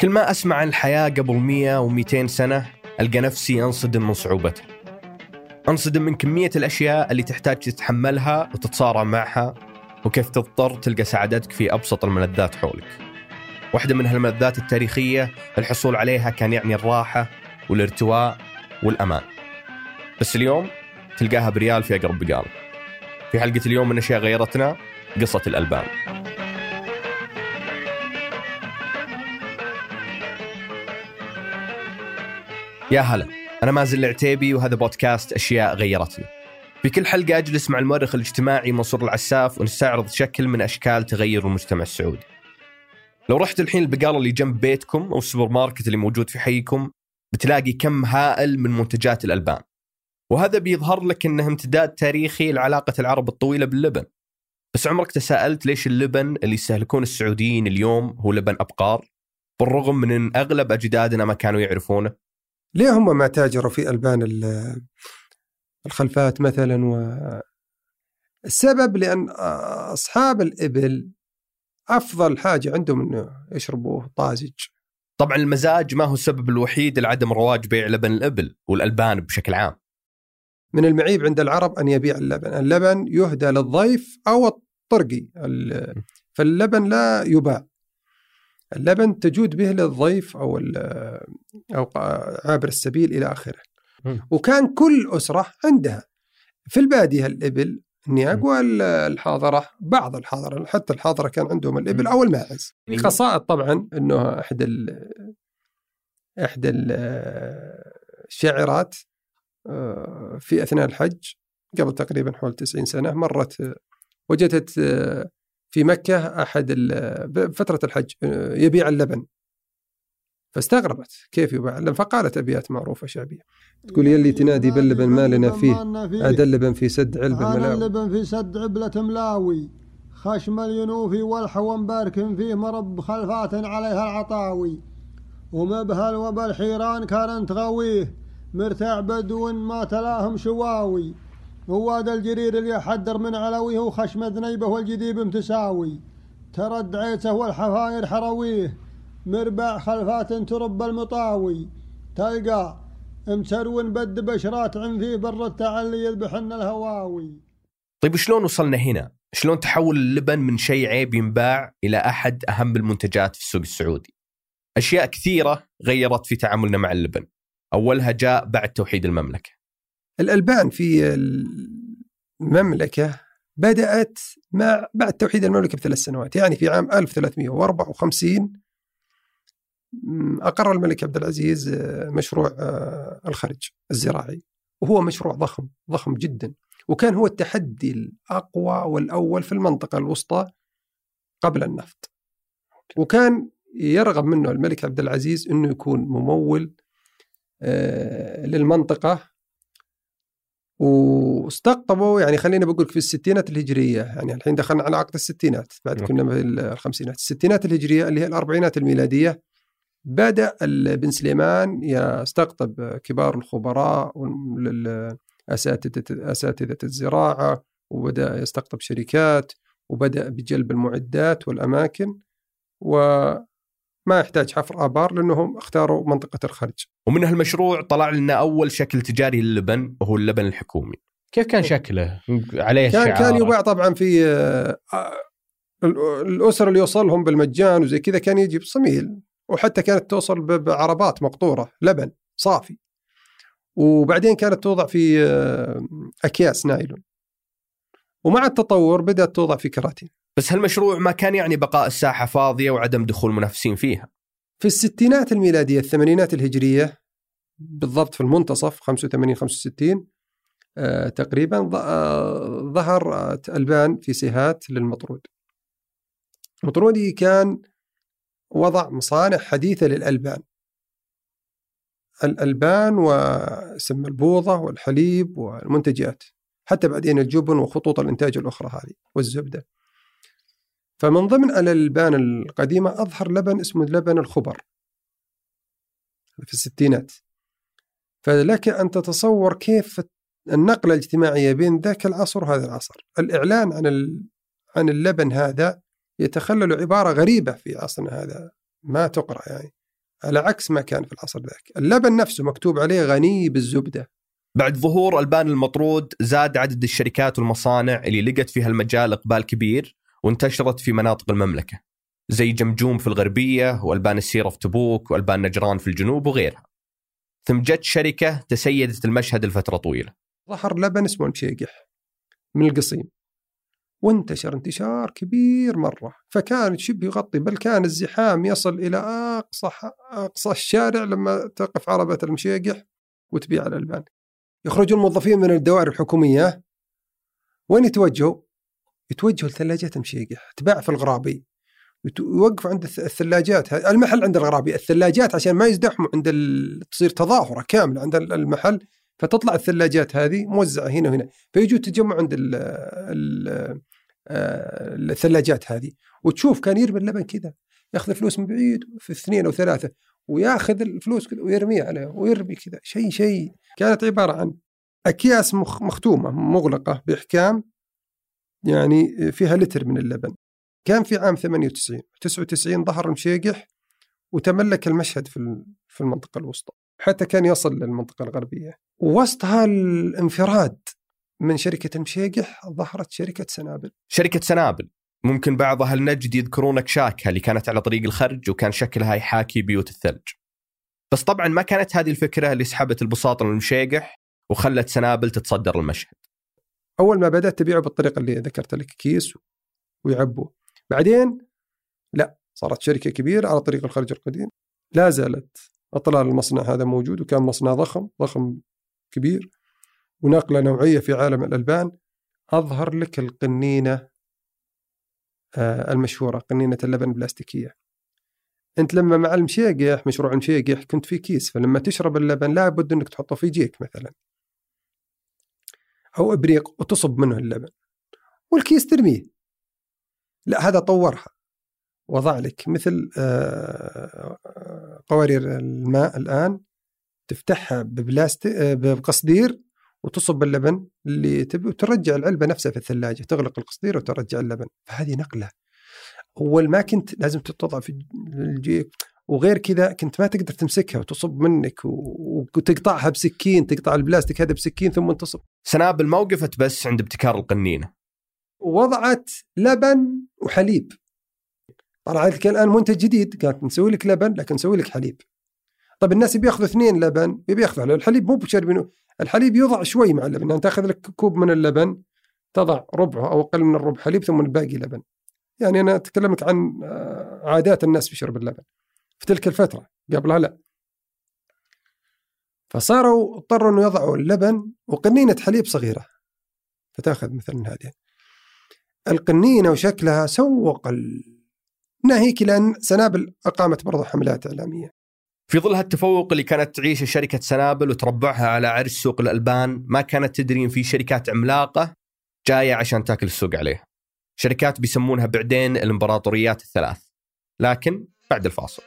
كل ما أسمع عن الحياة قبل 100 و200 سنة ألقى نفسي أنصدم من صعوبتها أنصدم من كمية الأشياء اللي تحتاج تتحملها وتتصارع معها وكيف تضطر تلقى سعادتك في أبسط الملذات حولك. واحدة من هالملذات التاريخية الحصول عليها كان يعني الراحة والارتواء والأمان. بس اليوم تلقاها بريال في أقرب بقال في حلقة اليوم من أشياء غيرتنا قصة الألبان. يا هلا أنا مازن العتيبي وهذا بودكاست أشياء غيرتني. في كل حلقة أجلس مع المؤرخ الاجتماعي منصور العساف ونستعرض شكل من أشكال تغير المجتمع السعودي. لو رحت الحين البقالة اللي جنب بيتكم أو السوبر ماركت اللي موجود في حيكم بتلاقي كم هائل من منتجات الألبان. وهذا بيظهر لك أنه امتداد تاريخي لعلاقة العرب الطويلة باللبن. بس عمرك تساءلت ليش اللبن اللي يستهلكون السعوديين اليوم هو لبن أبقار؟ بالرغم من أن أغلب أجدادنا ما كانوا يعرفونه. ليه هم ما تاجروا في ألبان الخلفات مثلا؟ و السبب لأن أصحاب الإبل أفضل حاجة عندهم أنه يشربوه طازج. طبعا المزاج ما هو السبب الوحيد لعدم رواج بيع لبن الإبل والألبان بشكل عام. من المعيب عند العرب أن يبيع اللبن. اللبن يهدى للضيف أو الطرقي. فاللبن لا يباع. اللبن تجود به للضيف أو أو عابر السبيل إلى آخره. وكان كل أسرة عندها. في البادية الإبل النياق والحاضرة بعض الحاضرة حتى الحاضرة كان عندهم الإبل أو الماعز. خصائص طبعا أنه أحد ال إحدى الشاعرات آه، في أثناء الحج قبل تقريبا حول 90 سنة مرت وجدت في مكة أحد فترة الحج آه، يبيع اللبن. فاستغربت كيف يباع اللبن؟ فقالت أبيات معروفة شعبية. تقول يلي تنادي باللبن ما لنا فيه. هذا اللبن في سد علبة ملاوي. اللبن في سد علبة ملاوي. خشم الينوفي والحوم بارك فيه مرب خلفات عليها العطاوي. ومبهل وبالحيران كانت غويه مرتاع بدو ما تلاهم شواوي. وواد الجرير اللي يحدر من علويه وخشم ذنيبه والجديب متساوي ترد عيسه والحفاير حرويه مربع خلفات ترب المطاوي تلقى مسرون بد بشرات عن في بر التعلي يذبحن الهواوي طيب شلون وصلنا هنا؟ شلون تحول اللبن من شيء عيب ينباع إلى أحد أهم المنتجات في السوق السعودي؟ أشياء كثيرة غيرت في تعاملنا مع اللبن. أولها جاء بعد توحيد المملكة. الألبان في المملكة بدأت مع بعد توحيد المملكة بثلاث سنوات، يعني في عام 1354 أقر الملك عبد العزيز آه، مشروع آه، الخرج الزراعي وهو مشروع ضخم ضخم جدا وكان هو التحدي الأقوى والأول في المنطقة الوسطى قبل النفط. وكان يرغب منه الملك عبد العزيز أنه يكون ممول آه، للمنطقة واستقطبوا يعني خلينا بقول في الستينات الهجرية يعني الحين دخلنا على عقد الستينات بعد كنا في الخمسينات. الستينات الهجرية اللي هي الأربعينات الميلادية بدأ بن سليمان يستقطب كبار الخبراء أساتذة أساتذة الزراعة وبدأ يستقطب شركات وبدأ بجلب المعدات والأماكن وما يحتاج حفر آبار لأنهم اختاروا منطقة الخرج. ومن هالمشروع طلع لنا أول شكل تجاري للبن وهو اللبن الحكومي. كيف كان شكله؟ عليه كان كان يباع طبعا في آه، الأسر اللي يوصلهم بالمجان وزي كذا كان يجي بصميل وحتى كانت توصل بعربات مقطورة لبن صافي. وبعدين كانت توضع في آه، أكياس نايلون. ومع التطور بدأت توضع في كراتين. بس هالمشروع ما كان يعني بقاء الساحة فاضية وعدم دخول منافسين فيها. في الستينات الميلادية الثمانينات الهجرية بالضبط في المنتصف 85 65 آه تقريبا آه ظهر ألبان في سيهات للمطرود. مطرودي كان وضع مصانع حديثة للألبان. الألبان وسم البوظة والحليب والمنتجات حتى بعدين الجبن وخطوط الإنتاج الأخرى هذه والزبدة. فمن ضمن الألبان القديمة أظهر لبن اسمه لبن الخبر في الستينات. فلك أن تتصور كيف النقلة الاجتماعية بين ذاك العصر وهذا العصر. الإعلان عن عن اللبن هذا يتخلل عبارة غريبة في عصرنا هذا ما تقرأ يعني. على عكس ما كان في العصر ذاك. اللبن نفسه مكتوب عليه غني بالزبدة. بعد ظهور ألبان المطرود زاد عدد الشركات والمصانع اللي لقت فيها المجال إقبال كبير وانتشرت في مناطق المملكة. زي جمجوم في الغربية وألبان السيره في تبوك وألبان نجران في الجنوب وغيرها. ثم جت شركة تسيدت المشهد لفترة طويلة. ظهر لبن اسمه المشيقح من القصيم وانتشر انتشار كبير مرة فكان شبه يغطي بل كان الزحام يصل إلى أقصى أقصى الشارع لما تقف عربة المشيقح وتبيع الألبان يخرج الموظفين من الدوائر الحكومية وين يتوجهوا؟ يتوجهوا لثلاجات المشيقح تباع في الغرابي يوقفوا عند الثلاجات. المحل عند الغرابي الثلاجات عشان ما يزدحموا عند تصير تظاهرة كاملة عند المحل فتطلع الثلاجات هذه موزعة هنا وهنا. فيجوا تجمعوا عند ال ال آه، الثلاجات هذه. وتشوف كان يرمي اللبن كذا ياخذ الفلوس من بعيد في اثنين أو ثلاثة وياخذ الفلوس ويرميها عليه ويرمي كذا. شيء شيء كانت عبارة عن أكياس مختومة مغلقة بإحكام يعني فيها لتر من اللبن. كان في عام 98 99 ظهر المشيقح وتملك المشهد في في المنطقة الوسطى. حتى كان يصل للمنطقة الغربية. وسط هالانفراد من شركة المشيقح ظهرت شركة سنابل. شركة سنابل. ممكن بعض أهل نجد يذكرون كشاكها اللي كانت على طريق الخرج وكان شكلها يحاكي بيوت الثلج. بس طبعا ما كانت هذه الفكرة اللي سحبت البساط من المشيقح وخلت سنابل تتصدر المشهد. أول ما بدأت تبيعه بالطريقة اللي ذكرت لك كيس ويعبوه. بعدين لا صارت شركة كبيرة على طريق الخرج القديم لا زالت أطلال المصنع هذا موجود وكان مصنع ضخم ضخم كبير ونقله نوعية في عالم الألبان. أظهر لك القنينة آه، المشهورة قنينة اللبن البلاستيكية. أنت لما مع المشيقح مشروع المشيقح كنت في كيس فلما تشرب اللبن لابد أنك تحطه في جيك مثلا. أو أبريق وتصب منه اللبن. والكيس ترميه. لا هذا طورها. وضع لك مثل آه، قوارير الماء الآن تفتحها ببلاستيك آه، بقصدير وتصب اللبن اللي تبي وترجع العلبة نفسها في الثلاجة تغلق القصدير وترجع اللبن. فهذه نقلة. أول ما كنت لازم تتوضع في الجيك وغير كذا كنت ما تقدر تمسكها وتصب منك وتقطعها بسكين تقطع البلاستيك هذا بسكين ثم تصب سنابل ما وقفت بس عند ابتكار القنينة. وضعت لبن وحليب. طلعت لك الآن منتج جديد. قالت نسوي لك لبن لكن نسوي لك حليب. طيب الناس يبي ياخذوا اثنين لبن يبي ياخذوا الحليب مو بشربينه الحليب يوضع شوي مع اللبن يعني تاخذ لك كوب من اللبن تضع ربعه أو أقل من الربع حليب ثم الباقي لبن. يعني أنا اتكلم لك عن آه، عادات الناس في شرب اللبن. في تلك الفترة قبلها لا. فصاروا اضطروا إنه يضعوا اللبن وقنينة حليب صغيرة. فتأخذ مثلا هذه. القنينة وشكلها سوق ناهيك لأن سنابل أقامت برضه حملات إعلامية في ظل هالتفوق اللي كانت تعيشه شركة سنابل وتربعها على عرش سوق الألبان ما كانت تدري إن في شركات عملاقة جاية عشان تاكل السوق عليها. شركات بيسمونها بعدين الإمبراطوريات الثلاث. لكن بعد الفاصل.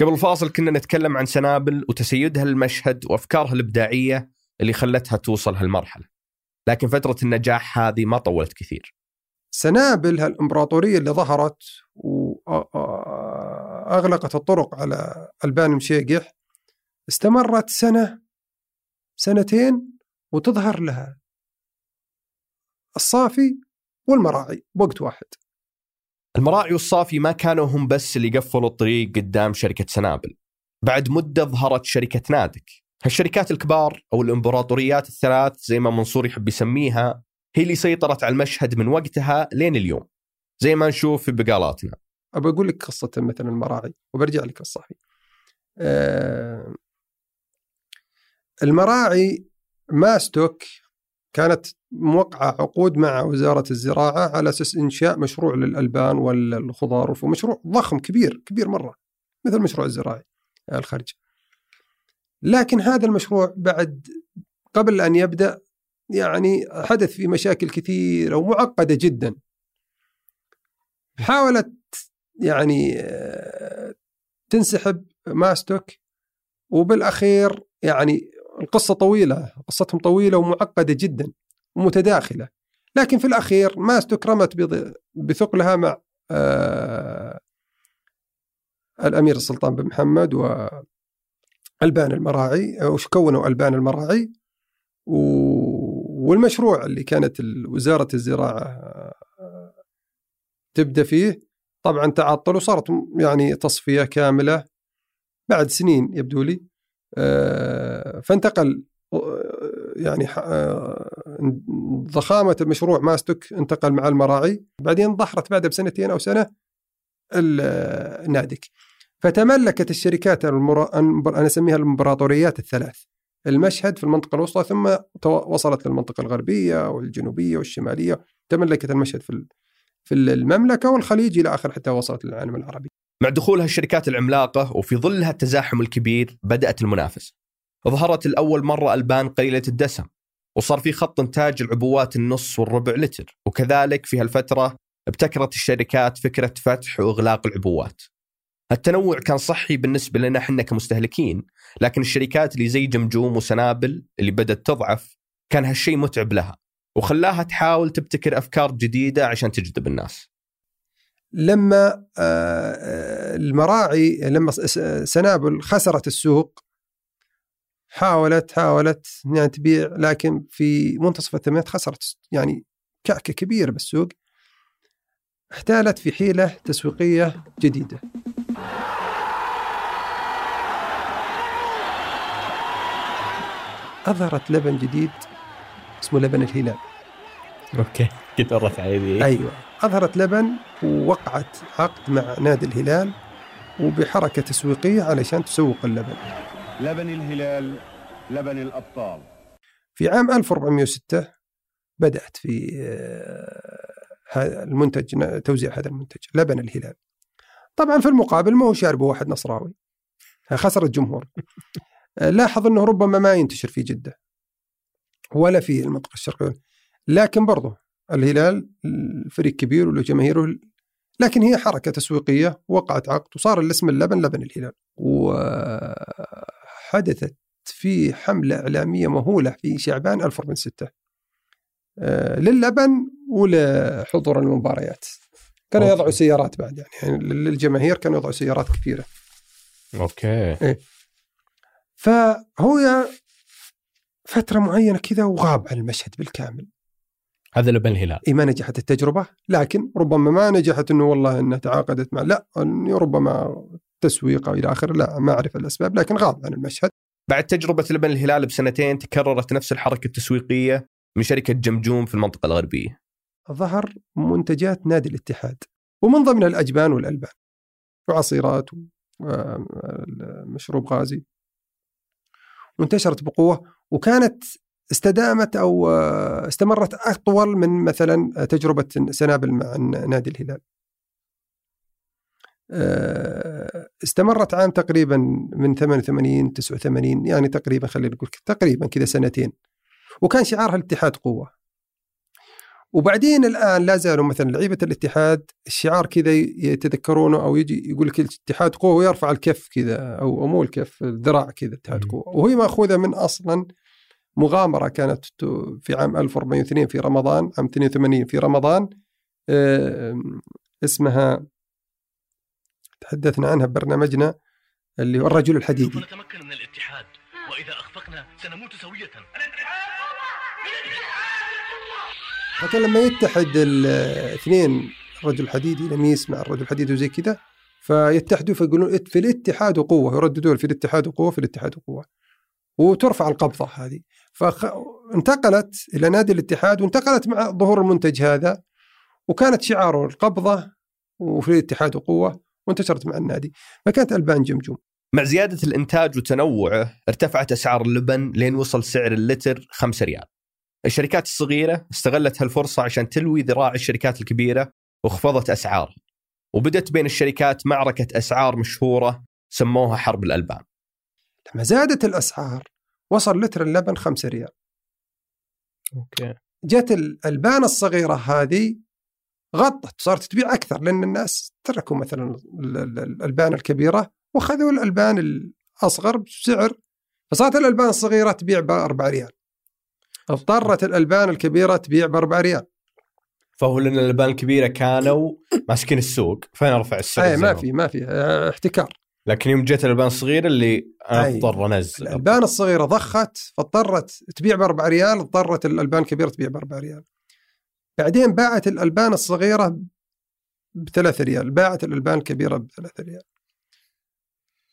قبل الفاصل كنا نتكلم عن سنابل وتسيدها للمشهد وأفكارها الإبداعية اللي خلتها توصل هالمرحلة. لكن فترة النجاح هذه ما طولت كثير. سنابل هالإمبراطورية اللي ظهرت واغلقت الطرق على ألبان مشيقح استمرت سنة سنتين وتظهر لها الصافي والمراعي بوقت واحد. المراعي والصافي ما كانوا هم بس اللي قفلوا الطريق قدام شركة سنابل. بعد مدة ظهرت شركة نادك هالشركات الكبار أو الإمبراطوريات الثلاث زي ما منصور يحب يسميها هي اللي سيطرت على المشهد من وقتها لين اليوم. زي ما نشوف في بقالاتنا. أبى أقول لك قصة مثلا المراعي وبرجع لك الصافي أه المراعي ماستوك كانت موقعة عقود مع وزارة الزراعة على أساس إنشاء مشروع للألبان والخضار ومشروع ضخم كبير كبير مرة مثل المشروع الزراعي الخارج لكن هذا المشروع بعد قبل أن يبدأ يعني حدث في مشاكل كثيرة ومعقدة جدا. حاولت يعني تنسحب ماستوك وبالأخير يعني القصة طويلة قصتهم طويلة ومعقدة جدا ومتداخله لكن في الأخير ما استكرمت بثقلها مع آه الأمير السلطان بن محمد والبان المراعي وش كونوا البان المراعي. والمشروع اللي كانت ال- وزارة الزراعة آه، تبدأ فيه. طبعا تعطل وصارت يعني تصفية كاملة. بعد سنين يبدو لي. فانتقل. آه، يعني ح- آه، ضخامة المشروع ماستك انتقل مع المراعي. بعدين ظهرت بعدها بسنتين أو سنة ال- آه، النادك فتملكت الشركات المرا... أنا أسميها الامبراطوريات الثلاث. المشهد في المنطقة الوسطى ثم وصلت للمنطقة الغربية والجنوبية والشمالية. تملكت المشهد في في المملكة والخليج إلى اخر حتى وصلت للعالم العربي. مع دخولها الشركات العملاقة وفي ظلها التزاحم الكبير بدأت المنافسة. ظهرت الأول مرة ألبان قليلة الدسم وصار في خط إنتاج العبوات النص والربع لتر. وكذلك في هالفترة ابتكرت الشركات فكرة فتح وإغلاق العبوات. التنوع كان صحي بالنسبة لنا إحنا كمستهلكين لكن الشركات اللي زي جمجوم وسنابل اللي بدأت تضعف كان هالشيء متعب لها وخلاها تحاول تبتكر أفكار جديدة عشان تجذب الناس. لما آه، آه، المراعي لما سنابل خسرت السوق حاولت حاولت يعني تبيع لكن في منتصف الثمانينات خسرت يعني كعكة كبيرة بالسوق. احتالت في حيلة تسويقية جديدة. أظهرت لبن جديد اسمه لبن الهلال. كنت مرت علي أيوه أظهرت لبن ووقعت عقد مع نادي الهلال وبحركة تسويقية علشان تسوق اللبن. لبن الهلال لبن الأبطال في عام 1406 بدأت في آه، هذا المنتج توزيع هذا المنتج لبن الهلال. طبعا في المقابل ما هو شاربه واحد نصراوي. خسر الجمهور. آه، لاحظ إنه ربما ما ينتشر في جدة. ولا في المنطقة الشرقية. لكن برضه الهلال فريق كبير وله جماهيره لكن هي حركة تسويقية وقعت عقد وصار الاسم اللبن لبن الهلال. وحدثت في حملة إعلامية مهولة في شعبان 1406 آه، للبن ولحضور المباريات. كانوا. يضعوا سيارات بعد يعني, يعني للجماهير كانوا يضعوا سيارات كثيره أوكي. فهو فترة معينة كذا وغاب عن المشهد بالكامل. هذا لبن الهلال إي ما نجحت التجربة لكن ربما ما نجحت إنه والله إنها تعاقدت مع لا ربما تسويق أو إلى آخره لا ما أعرف الأسباب لكن غاب عن المشهد. بعد تجربة لبن الهلال بسنتين تكررت نفس الحركة التسويقية من شركة جمجوم في المنطقة الغربية. ظهر منتجات نادي الاتحاد ومن ضمنها الأجبان والألبان وعصيرات ومشروب غازي وانتشرت بقوة وكانت استدامت أو آه، استمرت أطول من مثلا تجربة سنابل مع نادي الهلال. آه، استمرت عام تقريبا من 88 89 يعني تقريبا خلينا نقول تقريبا كذا سنتين وكان شعارها الاتحاد قوة. وبعدين الآن لا زالوا مثلا لعيبة الاتحاد الشعار كذا يتذكرونه أو يجي يقول لك الاتحاد قوة ويرفع الكف كذا أو مو الكف الذراع كذا اتحاد. قوة وهي ماخوذه من أصلا مغامرة كانت في عام 1402 في رمضان عام 82 في رمضان. اسمها تحدثنا عنها ببرنامجنا اللي هو الرجل الحديدي. نتمكن من الاتحاد وإذا أخفقنا سنموت سوية. فكان لما يتحد الاثنين الرجل الحديدي لميس مع الرجل الحديدي وزي كذا فيتحدوا فيقولون في الاتحاد قوة يرددون في الاتحاد قوة في الاتحاد قوة. وترفع القبضة هذه. فانتقلت إلى نادي الاتحاد وانتقلت مع ظهور المنتج هذا وكانت شعاره القبضة وفي الاتحاد قوة وانتشرت مع النادي. فكانت ألبان جمجم. مع زيادة الإنتاج وتنوعه ارتفعت أسعار اللبن لين وصل سعر اللتر 5 ريال. الشركات الصغيرة استغلت هالفرصة عشان تلوي ذراع الشركات الكبيرة وخفضت أسعارها. وبدت بين الشركات معركة أسعار مشهورة سموها حرب الألبان. لما زادت الأسعار وصل لتر اللبن 5 ريال. okay. جت الالبان الصغيرة هذه غطت صارت تبيع أكثر لأن الناس تركوا مثلا ال- ال- الالبان الكبيرة واخذوا الألبان ال- اصغر بسعر فصارت الألبان الصغيرة تبيع ب 4 ريال. اضطرت الألبان الكبيرة تبيع ب 4 ريال. فهو لأن الألبان الكبيرة كانوا ماسكين السوق فانا رفع السعر اي ما. في ما في آه، احتكار. لكن يوم جت الالبان الصغيره اللي أنا أي. اضطر أنزل. الالبان الصغيرة ضخت فاضطرت تبيع ب 4 ريال اضطرت الالبان الكبيرة تبيع ب 4 ريال. بعدين باعت الالبان الصغيرة ب 3 ريال باعت الالبان الكبيرة ب 3 ريال.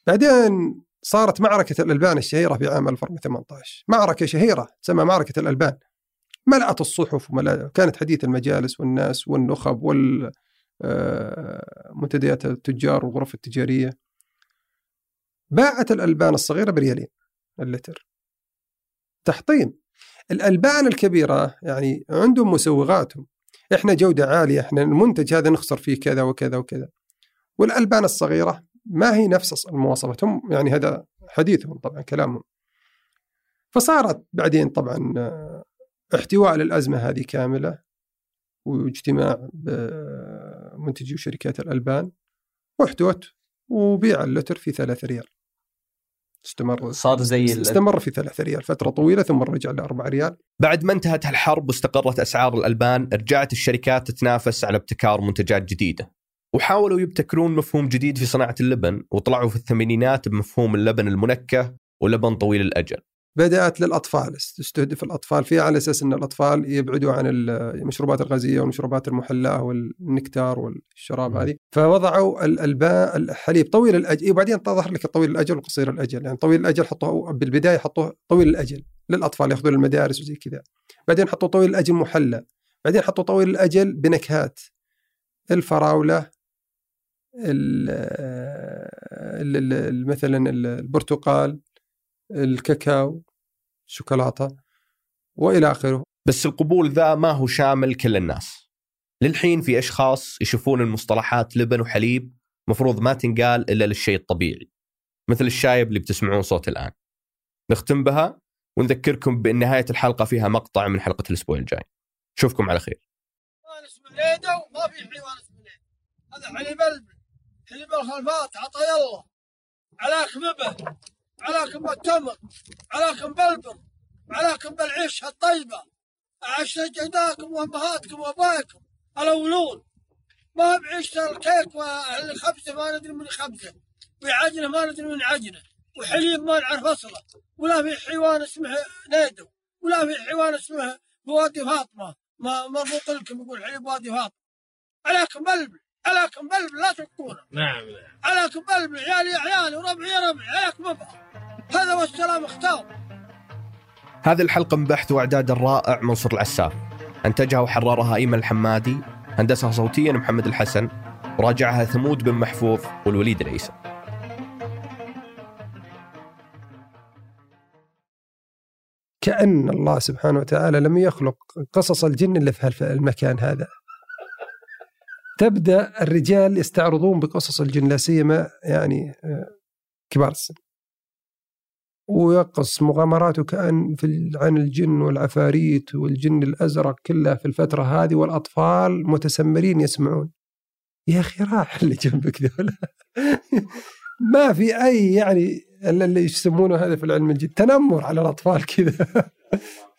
بعدين صارت معركة الالبان الشهيرة في عام 2018 معركة شهيرة تسمى معركة الالبان ملأت الصحف وملأ كانت حديث المجالس والناس والنخب وال آه، منتديات التجار والغرف التجارية. باعت الألبان الصغيرة بريالين اللتر. تحطيم الألبان الكبيرة يعني عندهم مسوغاتهم. إحنا جودة عالية إحنا المنتج هذا نخسر فيه كذا وكذا وكذا. والألبان الصغيرة ما هي نفس المواصفات هم يعني هذا حديثهم طبعا كلامهم. فصارت بعدين طبعا آه، احتواء للأزمة هذه كاملة واجتماع بمنتجي وشركات الألبان واحتوت وبيع اللتر في 3 ريال. استمر. صار زي استمر في 3 ريال فترة طويلة ثم رجع ل 4 ريال. بعد ما انتهت الحرب واستقرت أسعار الألبان رجعت الشركات تتنافس على ابتكار منتجات جديدة. وحاولوا يبتكرون مفهوم جديد في صناعة اللبن وطلعوا في الثمانينات بمفهوم اللبن المنكه ولبن طويل الأجل. بدأت للأطفال تستهدف الأطفال. فيها على أساس إن الأطفال يبعدوا عن المشروبات الغازية والمشروبات المحلاه والنكتار والشراب. هذه. فوضعوا الالباء الحليب طويل الأجل وبعدين ظهر لك طويل الأجل وقصير الأجل. يعني طويل الأجل حطوه بالبداية حطوه طويل الأجل للأطفال يأخذون المدارس وزي كذا. بعدين حطوا طويل الأجل محلى بعدين حطوا طويل الأجل بنكهات. الفراولة ال- ال- ال- مثلا البرتقال الكاكاو الشوكولاتة وإلى آخره. بس القبول ذا ما هو شامل كل الناس. للحين في أشخاص يشوفون المصطلحات لبن وحليب مفروض ما تنقال إلا للشيء الطبيعي مثل الشايب اللي بتسمعون صوت الآن. نختم بها ونذكركم بأن نهاية الحلقة فيها مقطع من حلقة الأسبوع الجاي. نشوفكم على خير. حيوان اسمه ليدو ما في حيوان اسمه ليدو هذا حليب البن حليب الخلفات عطى يلا. علاكم به علاكم بالتمر علاكم بالبر علاكم بالعيش الطيبة. عشت جداكم وأمهاتكم وأبائكم. الاولون ما بعيشة الكيك والخبزة ما ندري من خبزة. وعجنة ما ندري من عجنة. وحليب ما نعرف أصله. ولا في حيوان اسمه ليدو ولا في حيوان اسمه بوادي فاطمة. ما مربوط لكم يقول حليب وادي فاطمة. عليكم بلبل عليكم بلبل لا تبقونه نعم عليكم بلبل عيالي يا عيالي وربعي ربعي. عليكم ابقى هذا والسلام اختار. هذه الحلقة من بحث واعداد الرائع منصور العساف. أنتجها وحررها إيمن الحمادي هندسها صوتيا محمد الحسن وراجعها ثمود بن محفوظ والوليد العيسى. كأن الله سبحانه وتعالى لم يخلق قصص الجن إلا في المكان هذا. تبدأ الرجال يستعرضون بقصص الجن لا سيما يعني آه، كبار السن. ويقص مغامراته كأن في عن الجن والعفاريت والجن الأزرق كلها في الفترة هذه والأطفال متسمرين يسمعون. يا أخي راح اللي جنبك ذولا. ما في أي يعني اللي يسمونه هذا في العلم الجن تنمر على الأطفال كذا.